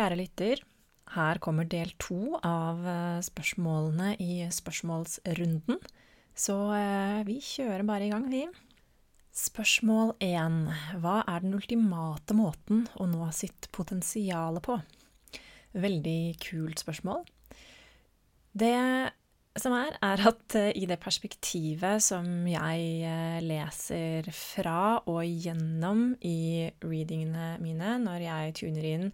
Kjære lytter, her kommer del to av eh, spørsmålene i spørsmålsrunden. Så eh, vi kjører bare i gang, vi. Spørsmål én. Hva er den ultimate måten å nå sitt potensial på? Veldig kult spørsmål. Det som er, er at eh, i det perspektivet som jeg leser fra og gjennom i readingene mine når jeg tuner inn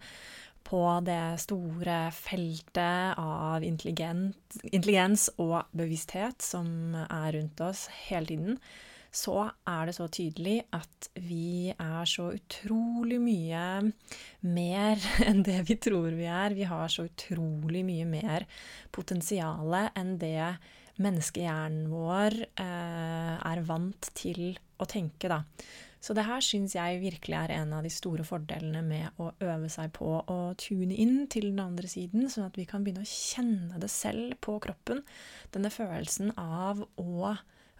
på det store feltet av intelligens og bevissthet som er rundt oss hele tiden, så er det så tydelig at vi er så utrolig mye mer enn det vi tror vi er. Vi har så utrolig mye mer potensial enn det menneskehjernen vår eh, er vant til å tenke, da. Så det her syns jeg virkelig er en av de store fordelene med å øve seg på å tune inn til den andre siden, sånn at vi kan begynne å kjenne det selv på kroppen. Denne følelsen av å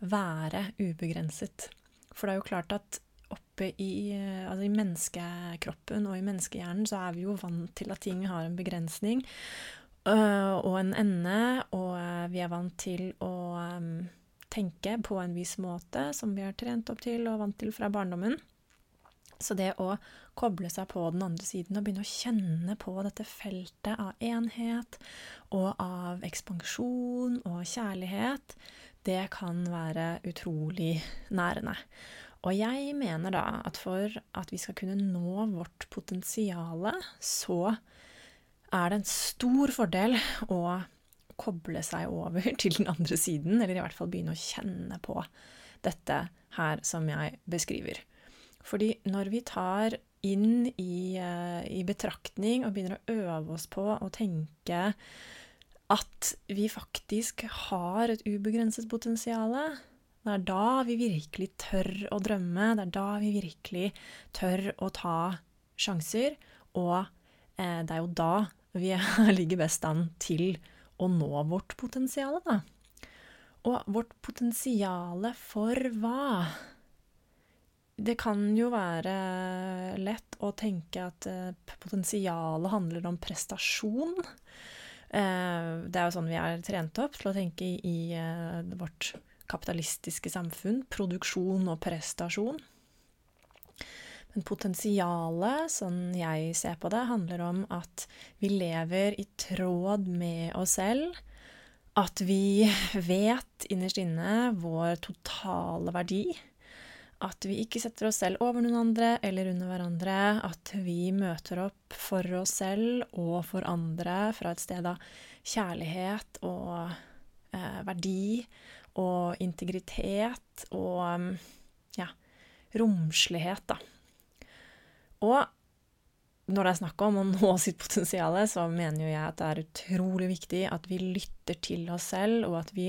være ubegrenset. For det er jo klart at oppe i, altså i menneskekroppen og i menneskehjernen så er vi jo vant til at ting har en begrensning øh, og en ende, og vi er vant til å tenke på en viss måte, som vi er trent opp til og vant til fra barndommen. Så det å koble seg på den andre siden og begynne å kjenne på dette feltet av enhet og av ekspansjon og kjærlighet, det kan være utrolig nærende. Og jeg mener da at for at vi skal kunne nå vårt potensial, så er det en stor fordel å koble seg over til den andre siden, eller i hvert fall begynne å kjenne på dette her som jeg beskriver. Fordi når vi tar inn i, uh, i betraktning og begynner å øve oss på å tenke at vi faktisk har et ubegrenset potensial, det er da vi virkelig tør å drømme, det er da vi virkelig tør å ta sjanser, og eh, det er jo da vi ligger best an til å nå vårt potensial, da. Og vårt potensial for hva? Det kan jo være lett å tenke at eh, potensialet handler om prestasjon. Eh, det er jo sånn vi er trent opp til å tenke i eh, vårt kapitalistiske samfunn. Produksjon og prestasjon. Potensialet, sånn jeg ser på det, handler om at vi lever i tråd med oss selv. At vi vet innerst inne vår totale verdi. At vi ikke setter oss selv over noen andre eller under hverandre. At vi møter opp for oss selv og for andre fra et sted av kjærlighet og eh, verdi og integritet og ja, romslighet, da. Og når det er snakk om å nå sitt potensial, så mener jo jeg at det er utrolig viktig at vi lytter til oss selv, og at vi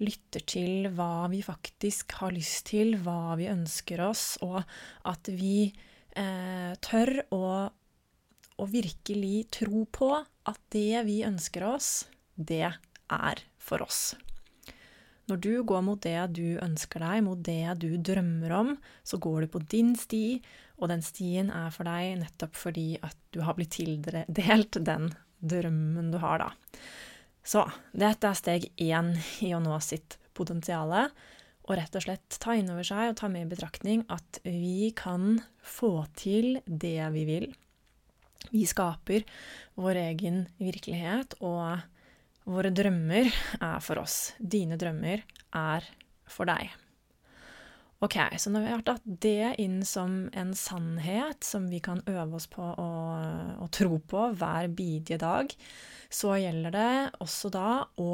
lytter til hva vi faktisk har lyst til, hva vi ønsker oss, og at vi eh, tør å, å virkelig tro på at det vi ønsker oss, det er for oss. Når du går mot det du ønsker deg, mot det du drømmer om, så går du på din sti, og den stien er for deg nettopp fordi at du har blitt tildelt den drømmen du har, da. Så dette er steg én i å nå sitt potensial, og rett og slett ta inn over seg og ta med i betraktning at vi kan få til det vi vil. Vi skaper vår egen virkelighet, og våre drømmer er for oss. Dine drømmer er for deg. Ok, så når vi har tatt det inn som en sannhet som vi kan øve oss på å, å tro på hver bidige dag, så gjelder det også da å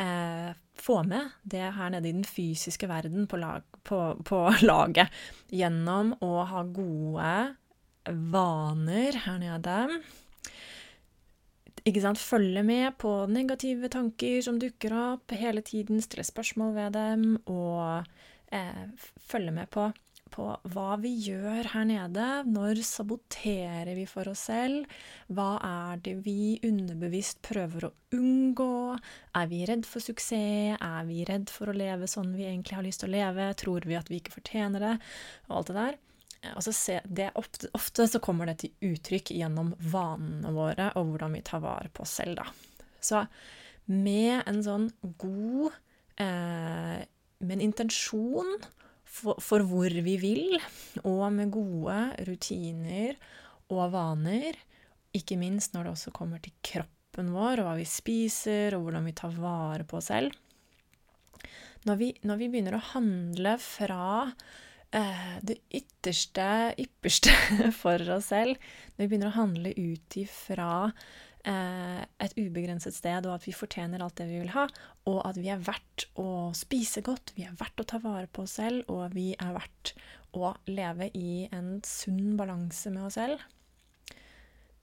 eh, få med det her nede i den fysiske verden på, lag, på, på laget gjennom å ha gode vaner her nede. Ikke sant, følge med på negative tanker som dukker opp, hele tiden stille spørsmål ved dem, og eh, følge med på, på hva vi gjør her nede. Når saboterer vi for oss selv? Hva er det vi underbevisst prøver å unngå? Er vi redd for suksess? Er vi redd for å leve sånn vi egentlig har lyst til å leve? Tror vi at vi ikke fortjener det? Og alt det der. Altså se, ofte, ofte, så kommer det til uttrykk gjennom vanene våre og hvordan vi tar vare på oss selv, da. Så med en sånn god eh, Med en intensjon for, for, hvor vi vil, og med gode rutiner og vaner, ikke minst når det også kommer til kroppen vår, og hva vi spiser, og hvordan vi tar vare på oss selv Når vi, når vi begynner å handle fra det ytterste, ypperste for oss selv, når vi begynner å handle ut ifra eh, et ubegrenset sted, og at vi fortjener alt det vi vil ha, og at vi er verdt å spise godt, vi er verdt å ta vare på oss selv, og vi er verdt å leve i en sunn balanse med oss selv,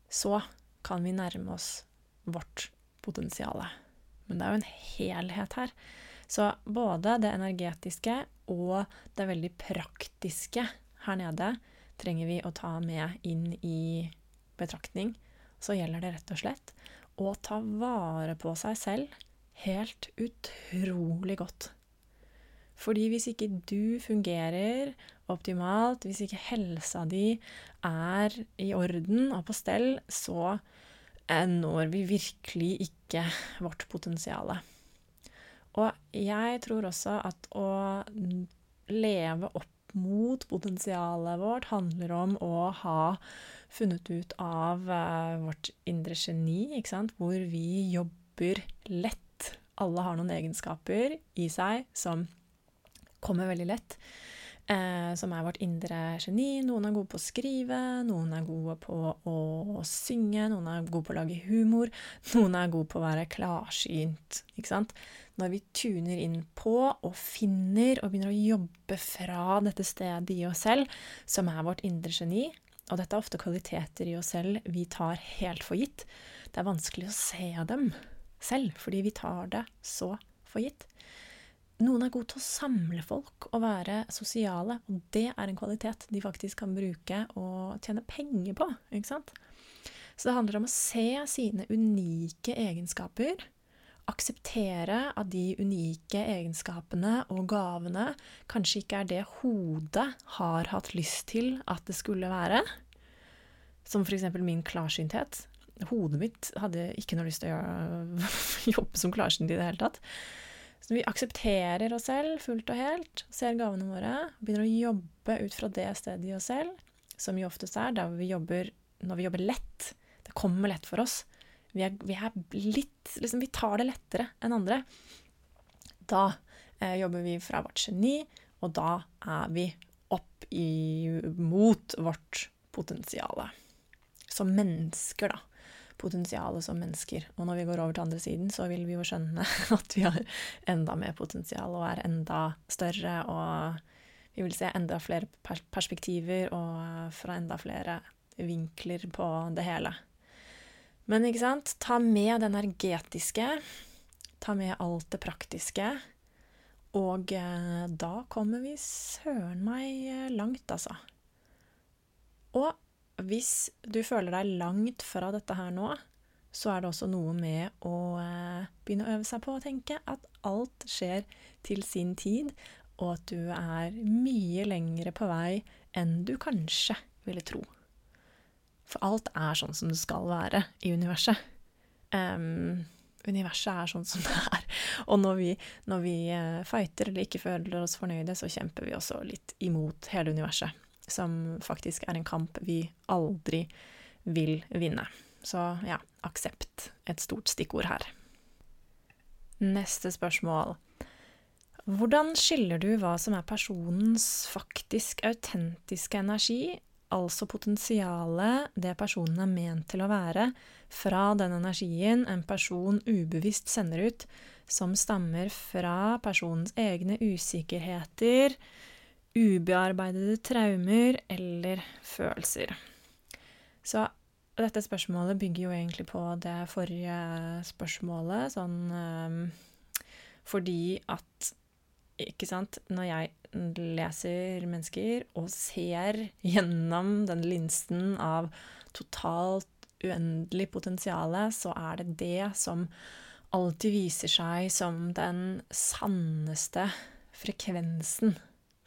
så kan vi nærme oss vårt potensial. Men det er jo en helhet her. Så både det energetiske og det veldig praktiske her nede trenger vi å ta med inn i betraktning. Så gjelder det rett og slett å ta vare på seg selv helt utrolig godt. Fordi hvis ikke du fungerer optimalt, hvis ikke helsa di er i orden og på stell, så når vi virkelig ikke vårt potensial. Og jeg tror også at å leve opp mot potensialet vårt handler om å ha funnet ut av uh, vårt indre geni, ikke sant, hvor vi jobber lett. Alle har noen egenskaper i seg som kommer veldig lett. Eh, som er vårt indre geni. Noen er gode på å skrive, noen er gode på å synge, noen er gode på å lage humor, noen er gode på å være klarsynt. Ikke sant? Når vi tuner inn på og finner og begynner å jobbe fra dette stedet i oss selv, som er vårt indre geni, og dette er ofte kvaliteter i oss selv vi tar helt for gitt. Det er vanskelig å se dem selv, fordi vi tar det så for gitt. Noen er gode til å samle folk og være sosiale, og det er en kvalitet de faktisk kan bruke og tjene penger på. ikke sant? Så det handler om å se sine unike egenskaper, akseptere at de unike egenskapene og gavene kanskje ikke er det hodet har hatt lyst til at det skulle være. Som eksempel min klarsynthet. Hodet mitt hadde ikke noe lyst til å jobbe som klarsynt i det hele tatt. Så vi aksepterer oss selv fullt og helt, ser gavene våre, begynner å jobbe ut fra det stedet i oss selv, som jo oftest er der vi jobber når vi jobber lett. Det kommer lett for oss. Vi er, vi er litt liksom, Vi tar det lettere enn andre. Da eh, jobber vi fra vårt geni, og da er vi opp mot vårt potensial. Som mennesker, da potensialet som mennesker. Og når vi går over til andre siden, så vil vi jo skjønne at vi har enda mer potensial og er enda større, og vi vil se enda flere perspektiver og fra enda flere vinkler på det hele. Men ikke sant, ta med det energetiske, ta med alt det praktiske, og eh, da kommer vi søren meg eh, langt, altså. Og hvis du føler deg langt fra dette her nå, så er det også noe med å eh, begynne å øve seg på å tenke at alt skjer til sin tid, og at du er mye lengre på vei enn du kanskje ville tro. For alt er sånn som det skal være i universet. Um, universet er sånn som det er. Og når vi, når vi uh, fighter eller ikke føler oss fornøyde, så kjemper vi også litt imot hele universet som faktisk er en kamp vi aldri vil vinne. Så ja, aksept et stort stikkord her. Neste spørsmål. Hvordan skiller du hva som er personens faktisk autentiske energi, altså potensialet det personen er ment til å være, fra den energien en person ubevisst sender ut, som stammer fra personens egne usikkerheter, ubearbeidede traumer eller følelser. Så dette spørsmålet bygger jo egentlig på det forrige spørsmålet, sånn um, fordi at Ikke sant, når jeg leser mennesker og ser gjennom den linsen av totalt uendelig potensial, så er det det som alltid viser seg som den sanneste frekvensen,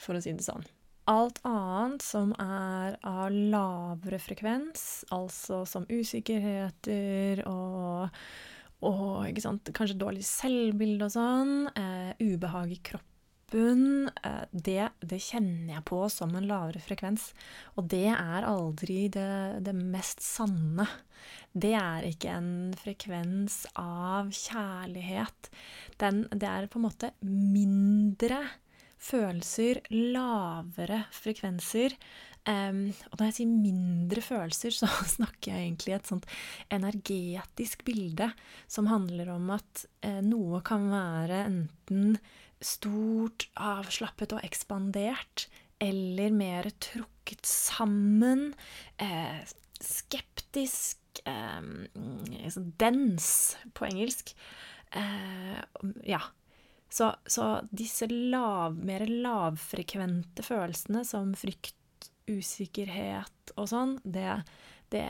for å si det sånn. Alt annet som er av lavere frekvens, altså som usikkerheter og, og kanskje dårlig selvbilde og sånn, eh, ubehag i kroppen, eh, det, det, kjenner jeg på som en lavere frekvens. Og det er aldri det, det mest sanne. Det er ikke en frekvens av kjærlighet. Den, det er på en måte mindre følelser, lavere frekvenser. Um, og når jeg sier mindre følelser, så snakker jeg egentlig et sånt energetisk bilde som handler om at eh, noe kan være enten stort, avslappet og ekspandert, eller mer trukket sammen, eh, skeptisk, eh, sånn dens på engelsk. Eh, ja, så, så disse lav, mer lavfrekvente følelsene som frykt, usikkerhet og sånn, det, det,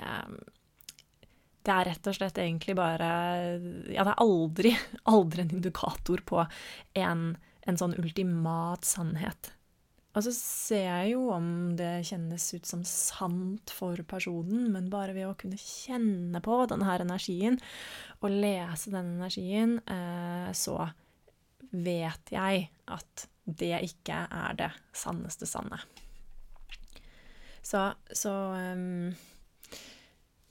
det er rett og slett egentlig bare Ja, det er aldri, aldri en indikator på en, en sånn ultimat sannhet. Og så ser jeg jo om det kjennes ut som sant for personen, men bare ved å kunne kjenne på denne her energien og lese den energien, eh, så vet jeg at det ikke er det sanneste sanne. Så, så um,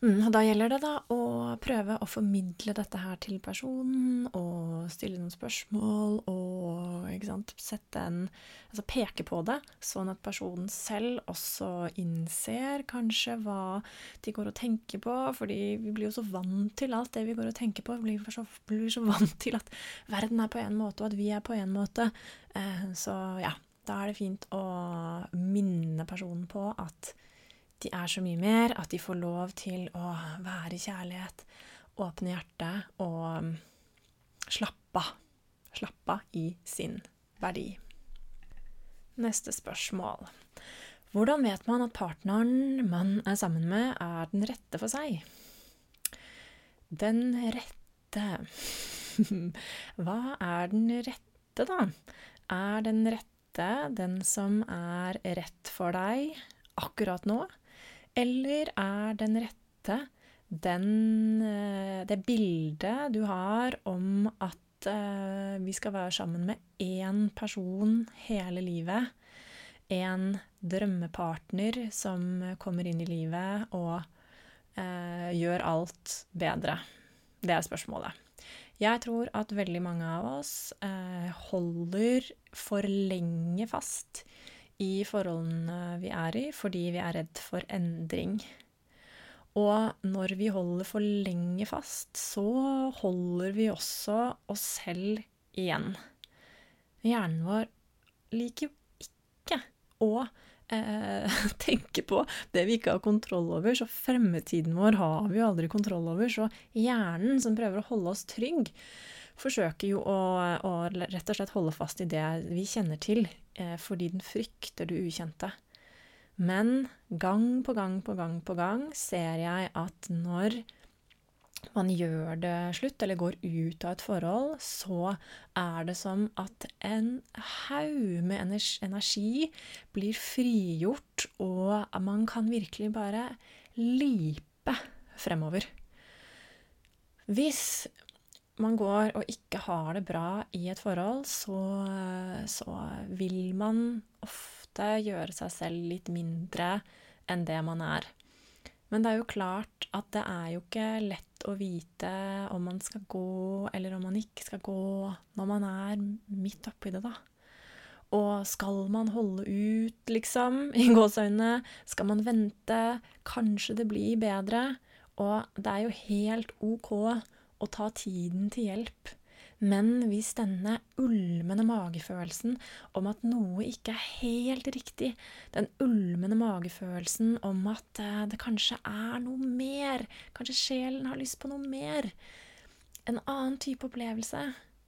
Mm, og da gjelder det da å prøve å formidle dette her til personen, og stille noen spørsmål, og sant, sette en Altså peke på det, sånn at personen selv også innser kanskje hva de går og tenker på, fordi vi blir jo så vant til alt det vi går og tenker på. Vi blir så, blir så vant til at verden er på en måte, og at vi er på en måte. Eh, så ja, da er det fint å minne personen på at de er så mye mer, at de får lov til å være i kjærlighet, åpne hjertet og um, slappe av. Slappe av i sin verdi. Neste spørsmål. Hvordan vet man at partneren man er sammen med, er den rette for seg? Den rette Hva er den rette, da? Er den rette den som er rett for deg akkurat nå? Eller er den rette den, eh, det bildet du har om at uh, vi skal være sammen med én person hele livet, en drømmepartner som kommer inn i livet og eh, gjør alt bedre? Det er spørsmålet. Jeg tror at veldig mange av oss eh, holder for lenge fast i forholdene vi er i, fordi vi er redd for endring. Og når vi holder for lenge fast, så holder vi også oss selv igjen. Hjernen vår liker jo ikke å eh, tenke på det vi ikke har kontroll over, så fremtiden vår har vi jo aldri kontroll over. Så hjernen, som prøver å holde oss trygg, forsøker jo å, å rett og slett holde fast i det vi kjenner til, eh, fordi den frykter det ukjente. Men gang på gang på gang på gang ser jeg at når man gjør det slutt, eller går ut av et forhold, så er det som at en haug med energi blir frigjort, og man kan virkelig bare lipe fremover. Hvis man går og ikke har det bra i et forhold, så, så vil man ofte gjøre seg selv litt mindre enn det man er. Men det er jo klart at det er jo ikke lett å vite om man skal gå eller om man ikke skal gå når man er midt oppi det, da. Og skal man holde ut, liksom, i gåseøynene? Skal man vente? Kanskje det blir bedre? Og det er jo helt ok å ta tiden til hjelp. Men hvis denne ulmende magefølelsen om at noe ikke er helt riktig, den ulmende magefølelsen om at eh, det kanskje er noe mer. Kanskje sjelen har lyst på noe mer. En annen type opplevelse.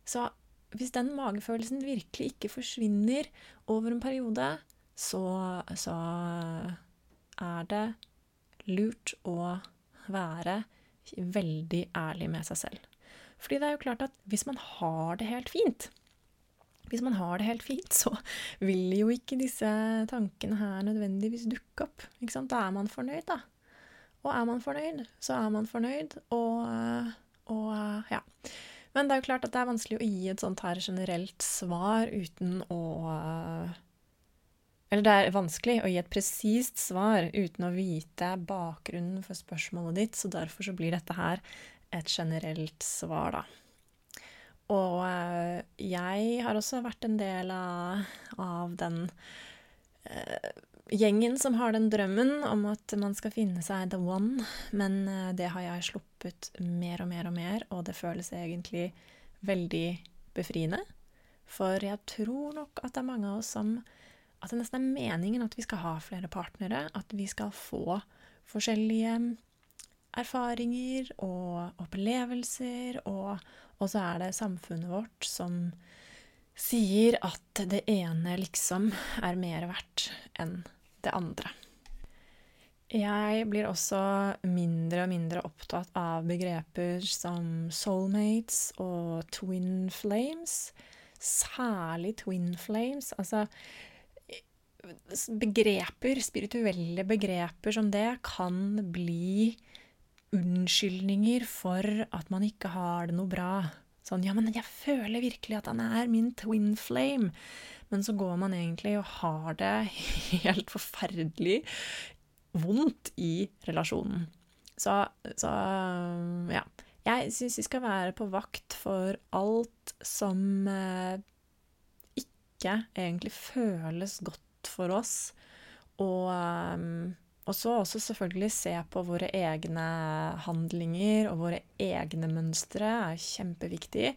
Så hvis den magefølelsen virkelig ikke forsvinner over en periode, så, så er det lurt å være veldig ærlig med seg selv. Fordi det er jo klart at hvis man har det helt fint, hvis man har det helt fint, så vil jo ikke disse tankene her nødvendigvis dukke opp. Ikke sant? Da er man fornøyd, da. Og er man fornøyd, så er man fornøyd, og, og ja. Men det er jo klart at det er vanskelig å gi et sånt her generelt svar uten å Eller det er vanskelig å gi et presist svar uten å vite bakgrunnen for spørsmålet ditt, så derfor så blir dette her et generelt svar, da. Og eh, jeg har også vært en del av, av den uh, gjengen som har den drømmen om at man skal finne seg the one, men uh, det har jeg sluppet mer og mer og mer, og det føles egentlig veldig befriende. For jeg tror nok at det er mange av oss som At det nesten er meningen at vi skal ha flere partnere, at vi skal få forskjellige erfaringer og opplevelser, og, og så er det samfunnet vårt som sier at det ene liksom er mer verdt enn det andre. Jeg blir også mindre og mindre opptatt av begreper som soulmates og twin flames. Særlig twin flames. Altså Begreper, spirituelle begreper som det, kan bli unnskyldninger for at man ikke har det noe bra. Sånn, ja, men jeg føler virkelig at han er min twin flame. Men så går man egentlig og har det helt forferdelig vondt i relasjonen. Så, så ja. Jeg syns vi skal være på vakt for alt som eh, ikke egentlig føles godt for oss. Og um, og så også selvfølgelig se på våre egne handlinger og våre egne mønstre er kjempeviktig.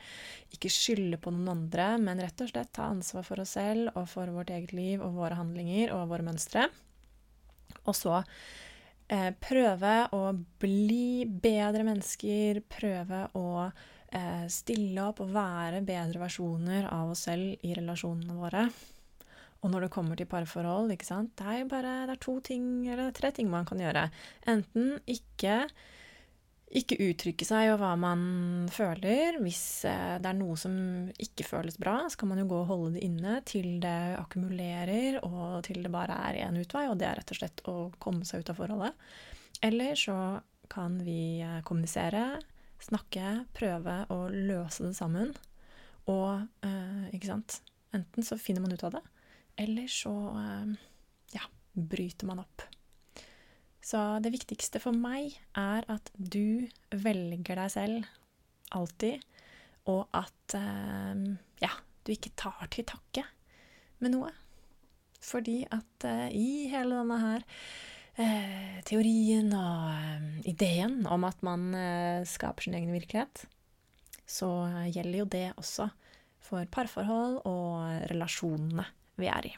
Ikke skylde på noen andre, men rett og slett ta ansvar for oss selv og for vårt eget liv og våre handlinger og våre mønstre. Og så eh, prøve å bli bedre mennesker, prøve å eh, stille opp og være bedre versjoner av oss selv i relasjonene våre. Og når det kommer til parforhold, ikke sant, det er jo bare det er to ting, eller tre ting man kan gjøre. Enten ikke, ikke uttrykke seg og hva man føler. Hvis eh, det er noe som ikke føles bra, så kan man jo gå og holde det inne til det akkumulerer, og til det bare er én utvei, og det er rett og slett å komme seg ut av forholdet. Eller så kan vi eh, kommunisere, snakke, prøve å løse det sammen. Og eh, ikke sant Enten så finner man ut av det, eller så eh, ja, bryter man opp. Så det viktigste for meg er at du velger deg selv alltid, og at eh, ja, du ikke tar til takke med noe. Fordi at uh, i hele denne her teorien og ideen om at man skaper sin egen virkelighet, så gjelder jo det også for parforhold og relasjonene vi er i.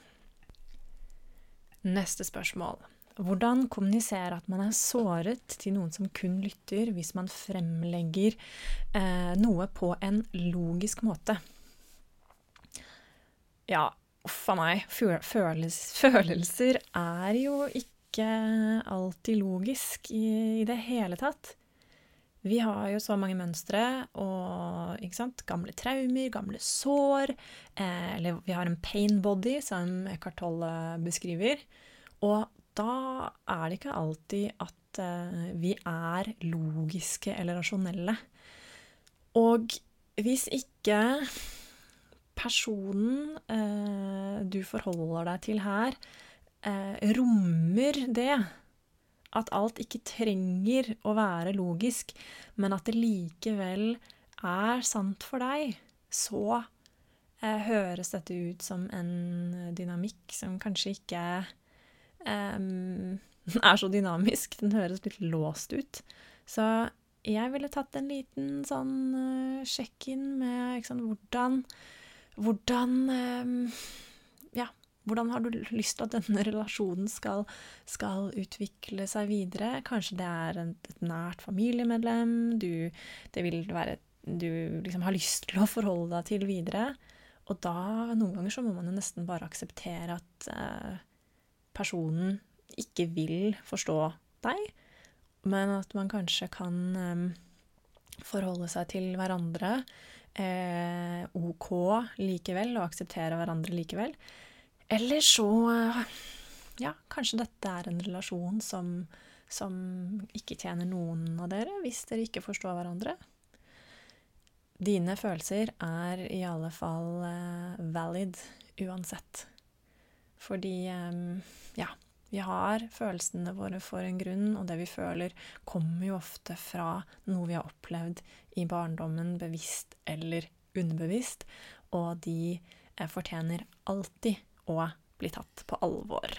Neste spørsmål. Hvordan kommunisere at man er såret til noen som kun lytter, hvis man fremlegger eh, noe på en logisk måte? Ja, uff a meg. Føles, følelser er jo ikke alltid logisk i, i det hele tatt. Vi har jo så mange mønstre og gamle traumer, gamle sår. Eh, eller vi har en pain body, som Eckhart Tolle beskriver. Og da er det ikke alltid at eh, vi er logiske eller rasjonelle. Og hvis ikke personen eh, du forholder deg til her, eh, rommer det at alt ikke trenger å være logisk, men at det likevel er sant for deg, så eh, høres dette ut som en dynamikk som kanskje ikke eh, er så dynamisk. Den høres litt låst ut. Så jeg ville tatt en liten sånn uh, sjekk-in med sant, hvordan Hvordan Ja, hvordan har du lyst til at denne relasjonen skal, skal utvikle seg videre? Kanskje det er et, et nært familiemedlem du, det vil være, du liksom har lyst til å forholde deg til videre. Og da, noen ganger, så må man jo nesten bare akseptere at eh, personen ikke vil forstå deg, men at man kanskje kan eh, forholde seg til hverandre eh, ok likevel, og akseptere hverandre likevel. Eller så Ja, kanskje dette er en relasjon som, som ikke tjener noen av dere, hvis dere ikke forstår hverandre. Dine følelser er i alle fall eh, valid uansett. Fordi eh, ja, vi har følelsene våre for en grunn, og det vi føler, kommer jo ofte fra noe vi har opplevd i barndommen, bevisst eller underbevisst, og de eh, fortjener alltid å bli tatt på alvor.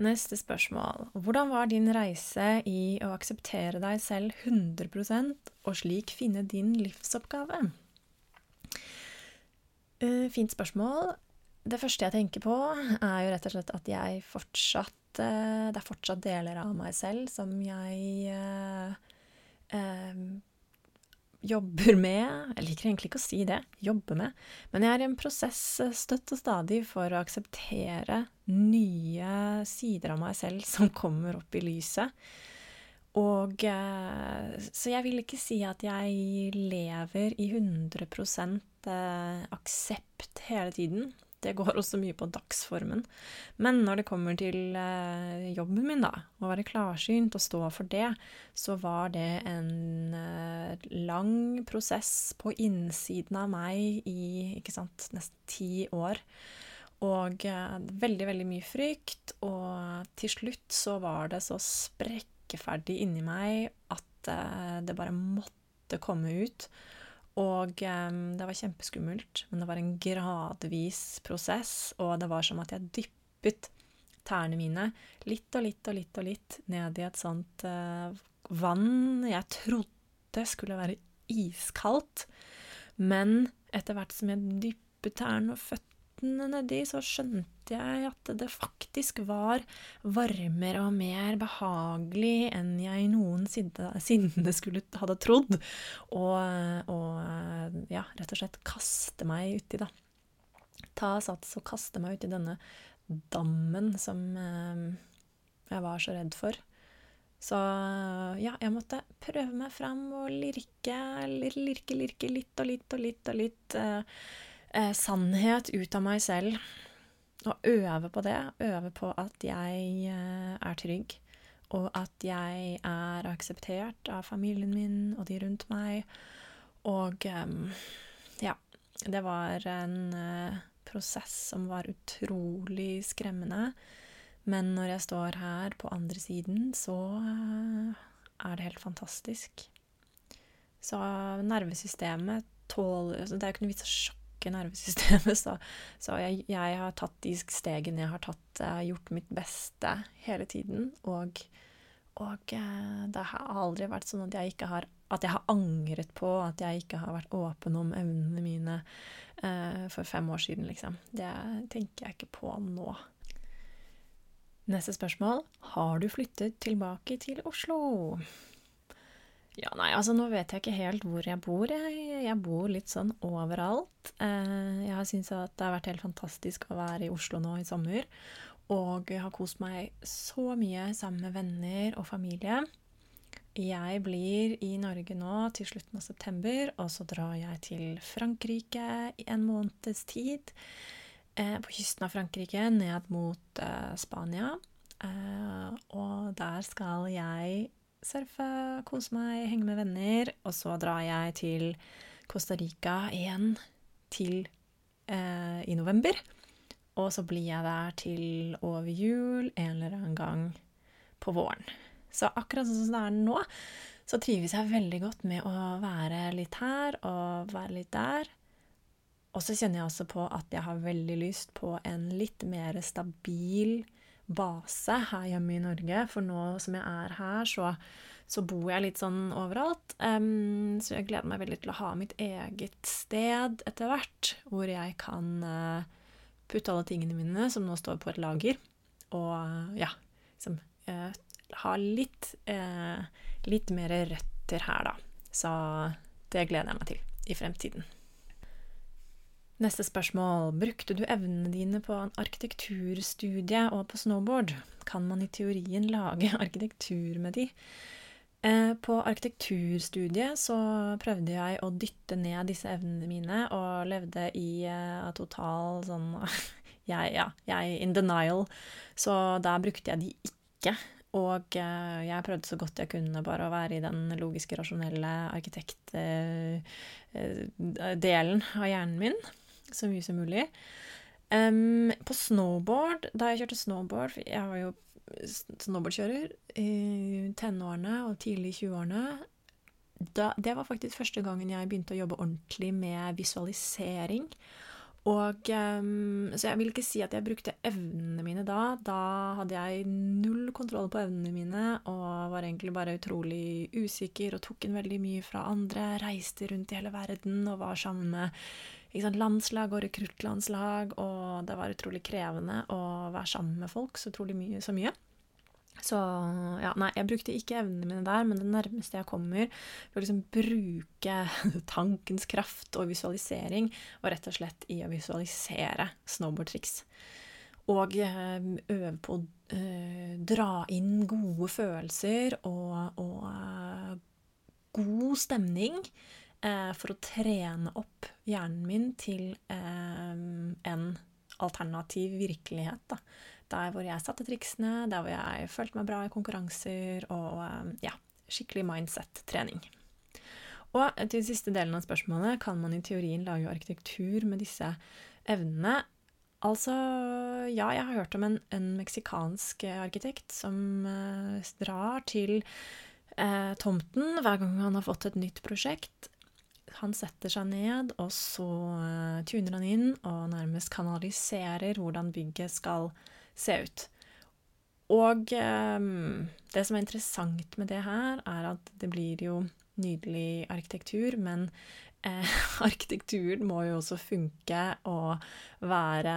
Neste spørsmål. Hvordan var din reise i å akseptere deg selv 100% og slik finne din livsoppgave? Uh, fint spørsmål. Det første jeg tenker på, er jo rett og slett at jeg fortsatt eh, Det er fortsatt deler av meg selv som jeg eh, eh, jobber med Jeg liker egentlig ikke å si det, jobber med. Men jeg er i en prosess eh, støtt og stadig for å akseptere nye sider av meg selv som kommer opp i lyset. Og eh, Så jeg vil ikke si at jeg lever i 100 eh, aksept hele tiden. Det går også mye på dagsformen. Men når det kommer til eh, jobben min, da, å være klarsynt og stå for det, så var det en eh, lang prosess på innsiden av meg i ikke sant, nesten ti år. Og eh, veldig, veldig mye frykt. Og til slutt så var det så sprekkeferdig inni meg at det bare måtte komme ut. Og um, det var kjempeskummelt, men det var en gradvis prosess, og det var som at jeg dyppet tærne mine litt og litt og litt og litt ned i et sånt uh, vann jeg trodde skulle være iskaldt. Men etter hvert som jeg dyppet tærne og føttene føttene nedi, så skjønte jeg at det faktisk var varmere og mer behagelig enn jeg noensinne skulle hadde trodd. Og, og ja, rett og slett kaste meg uti, da. Ta sats og kaste meg uti denne dammen som eh, jeg var så redd for. Så ja, jeg måtte prøve meg fram og lirke, lirke, lirke litt og litt og litt og litt. Eh, eh, sannhet ut av meg selv. Og øve på det. Øve på at jeg eh, er trygg. Og at jeg er akseptert av familien min og de rundt meg. Og eh, ja. Det var en uh, prosess som var utrolig skremmende. Men når jeg står her på andre siden, så uh, er det helt fantastisk. Så nervesystemet tåler altså Det er jo ikke noe vits å sjokke nervesystemet. Så, så jeg, jeg, har tatt de stegene jeg har tatt. Gjort mitt beste hele tiden. Og, og eh, det har aldri vært sånn at jeg ikke har at jeg har angret på at jeg ikke har vært åpen om evnene mine eh, for fem år siden, liksom. Det tenker jeg ikke på nå. Neste spørsmål. Har du flyttet tilbake til Oslo? Ja, nei, altså nå vet jeg ikke helt hvor jeg bor. Jeg, jeg bor litt sånn overalt. Eh, jeg syntes at det har vært helt fantastisk å være i Oslo nå i sommer. Og har kost meg så mye sammen med venner og familie. Jeg blir i Norge nå til slutten av september, og så drar jeg til Frankrike i en måneds tid. Eh, på kysten av Frankrike, ned mot eh, Spania. Eh, og der skal jeg surfe, kose meg, henge med venner. Og så drar jeg til Costa Rica igjen til eh, i november. Og så blir jeg der til over jul en eller annen gang på våren. Så akkurat sånn som det er nå, så trives jeg veldig godt med å være litt her og være litt der. Og så kjenner jeg også på at jeg har veldig lyst på en litt mer stabil base her hjemme i Norge. For nå som jeg er her, så, så bor jeg litt sånn overalt. Um, så jeg gleder meg veldig til å ha mitt eget sted etter hvert, hvor jeg kan uh, putte alle tingene mine som nå står på et lager, og ja, liksom uh, ha litt, eh, litt mer røtter her, da. Så det gleder jeg meg til i fremtiden. Neste spørsmål. Brukte du evnene dine på en arkitekturstudie og på snowboard? Kan man i teorien lage arkitektur med de? Eh, på arkitekturstudiet så prøvde jeg å dytte ned disse evnene mine, og levde i uh, total sånn jeg, Ja, jeg in denial. Så der brukte jeg de ikke. Og uh, jeg prøvde så godt jeg kunne bare å være i den logiske, rasjonelle arkitektdelen uh, av hjernen min så mye som mulig. Um, på snowboard, da jeg kjørte snowboard Jeg var jo snowboardkjører i tenårene og tidlig i 20-årene. Det var faktisk første gangen jeg begynte å jobbe ordentlig med visualisering. Og um, Så jeg vil ikke si at jeg brukte evnene mine da. Da hadde jeg null kontroll på evnene mine og var egentlig bare utrolig usikker og tok inn veldig mye fra andre. Reiste rundt i hele verden og var sammen med landslag og rekruttlandslag, og det var utrolig krevende å være sammen med folk så utrolig mye. Så mye. Så ja, nei, jeg brukte ikke evnene mine der, men det nærmeste jeg kommer for å liksom bruke tankens kraft og visualisering, var rett og slett i å visualisere snowboardtriks. Og eh, øve på å uh, dra inn gode følelser og, og uh, god stemning eh, for å trene opp hjernen min til eh, en alternativ virkelighet. Da. Der hvor jeg satte triksene, der hvor jeg følte meg bra i konkurranser, og eh, ja, skikkelig mindset-trening. Og til siste delen av spørsmålet kan man i teorien lage arkitektur med disse evnene. Altså, ja, jeg har hørt om en, en meksikansk arkitekt som eh, drar til eh, tomten hver gang han har fått et nytt prosjekt, han setter seg ned, og så uh, tuner han inn og nærmest kanaliserer hvordan bygget skal se ut. Og um, det som er interessant med det her, er at det blir jo nydelig arkitektur, men eh, arkitekturen må jo også funke og være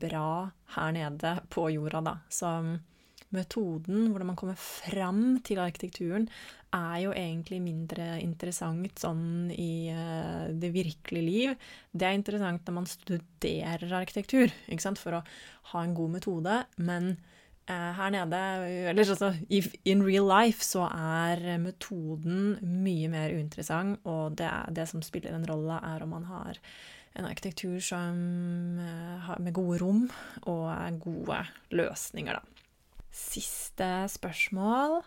bra her nede på jorda, da. Så metoden, hvordan man kommer fram til arkitekturen, er jo egentlig mindre interessant sånn i uh, det virkelige liv. Det er interessant når man studerer arkitektur, for å ha en god metode. Men uh, her nede, eller altså in real life, så er metoden mye mer uinteressant, og det, det som spiller en rolle, er om man har en arkitektur som, uh, med gode rom og gode løsninger, da. Siste spørsmål.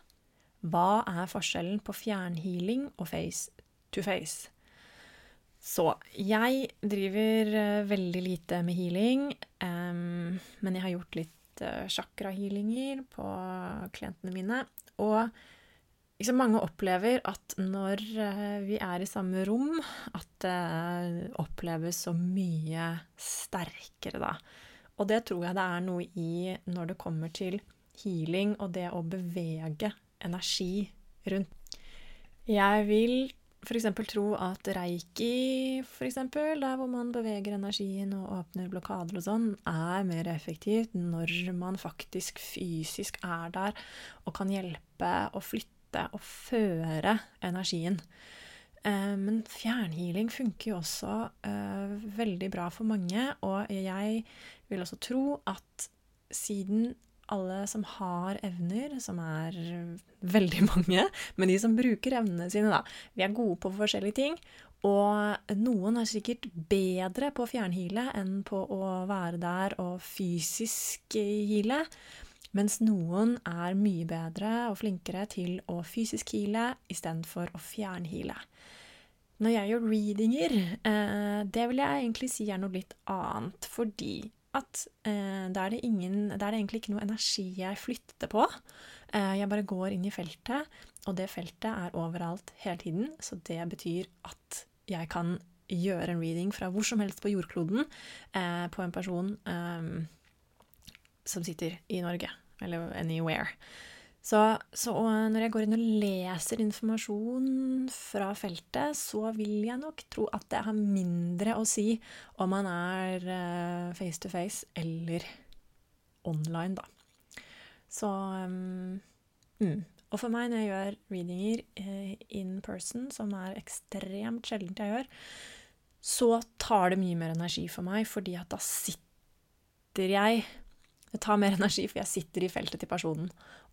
Hva er forskjellen på fjernhealing og face to face? Så jeg driver uh, veldig lite med healing, um, men jeg har gjort litt uh, chakrahealinger på klientene mine. Og liksom, mange opplever at når uh, vi er i samme rom, at det oppleves så mye sterkere da. Og det tror jeg det er noe i når det kommer til healing og det å bevege energi rundt. Jeg vil f.eks. tro at reiki, for eksempel, der hvor man beveger energien og åpner blokader og sånn, er mer effektivt når man faktisk fysisk er der og kan hjelpe å flytte og føre energien. Eh, men fjernhealing funker jo også uh, veldig bra for mange, og jeg vil også tro at siden alle som har evner, som er veldig mange, men de som bruker evnene sine, da. Vi er gode på forskjellige ting. Og noen er sikkert bedre på å fjernhile enn på å være der og fysisk hile. Mens noen er mye bedre og flinkere til å fysisk heale istedenfor å fjernhile. Når jeg gjør readinger, eh, det vil jeg egentlig si er noe litt annet, fordi at eh, da, er ingen, da er det egentlig ikke noe energi jeg flytter på. Eh, jeg bare går inn i feltet, og det feltet er overalt hele tiden. Så det betyr at jeg kan gjøre en reading fra hvor som helst på jordkloden eh, på en person eh, som sitter i Norge, eller anywhere. Så, så, når jeg går inn og leser informasjon fra feltet, så vil jeg nok tro at det har mindre å si om man er face to face eller online, da. Så um. Og for meg, når jeg gjør readinger eh, in person, som er ekstremt sjeldent jeg gjør, så tar det mye mer energi for meg, fordi at da sitter jeg Det tar mer energi, for jeg sitter i feltet til personen.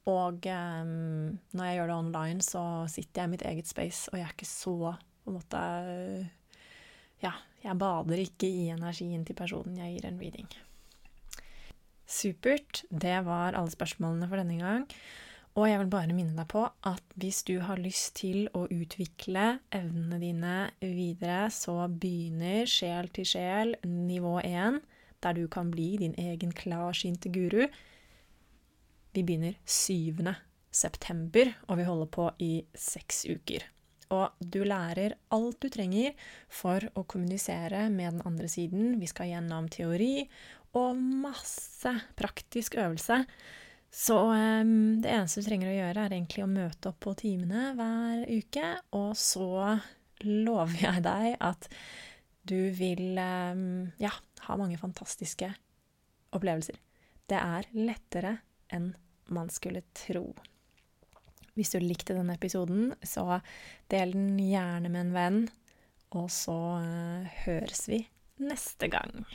Og um, når jeg gjør det online, så sitter jeg i mitt eget space, og jeg er ikke så på en måte Ja, jeg bader ikke i energien til personen jeg gir en reading. Supert. Det var alle spørsmålene for denne gang. Og jeg vil bare minne deg på at hvis du har lyst til å utvikle evnene dine videre, så begynner Sjel til sjel nivå 1, der du kan bli din egen klarsynte guru. Vi begynner 7. september, og vi holder på i seks uker. Og du lærer alt du trenger for å kommunisere med den andre siden. Vi skal gjennom teori og masse praktisk øvelse så um, det eneste du trenger å gjøre, er egentlig å møte opp på timene hver uke, og så lover jeg deg at du vil um, ja, ha mange fantastiske opplevelser. Det er lettere enn man skulle tro. Hvis du likte denne episoden, så del den gjerne med en venn, og så uh, høres vi neste gang.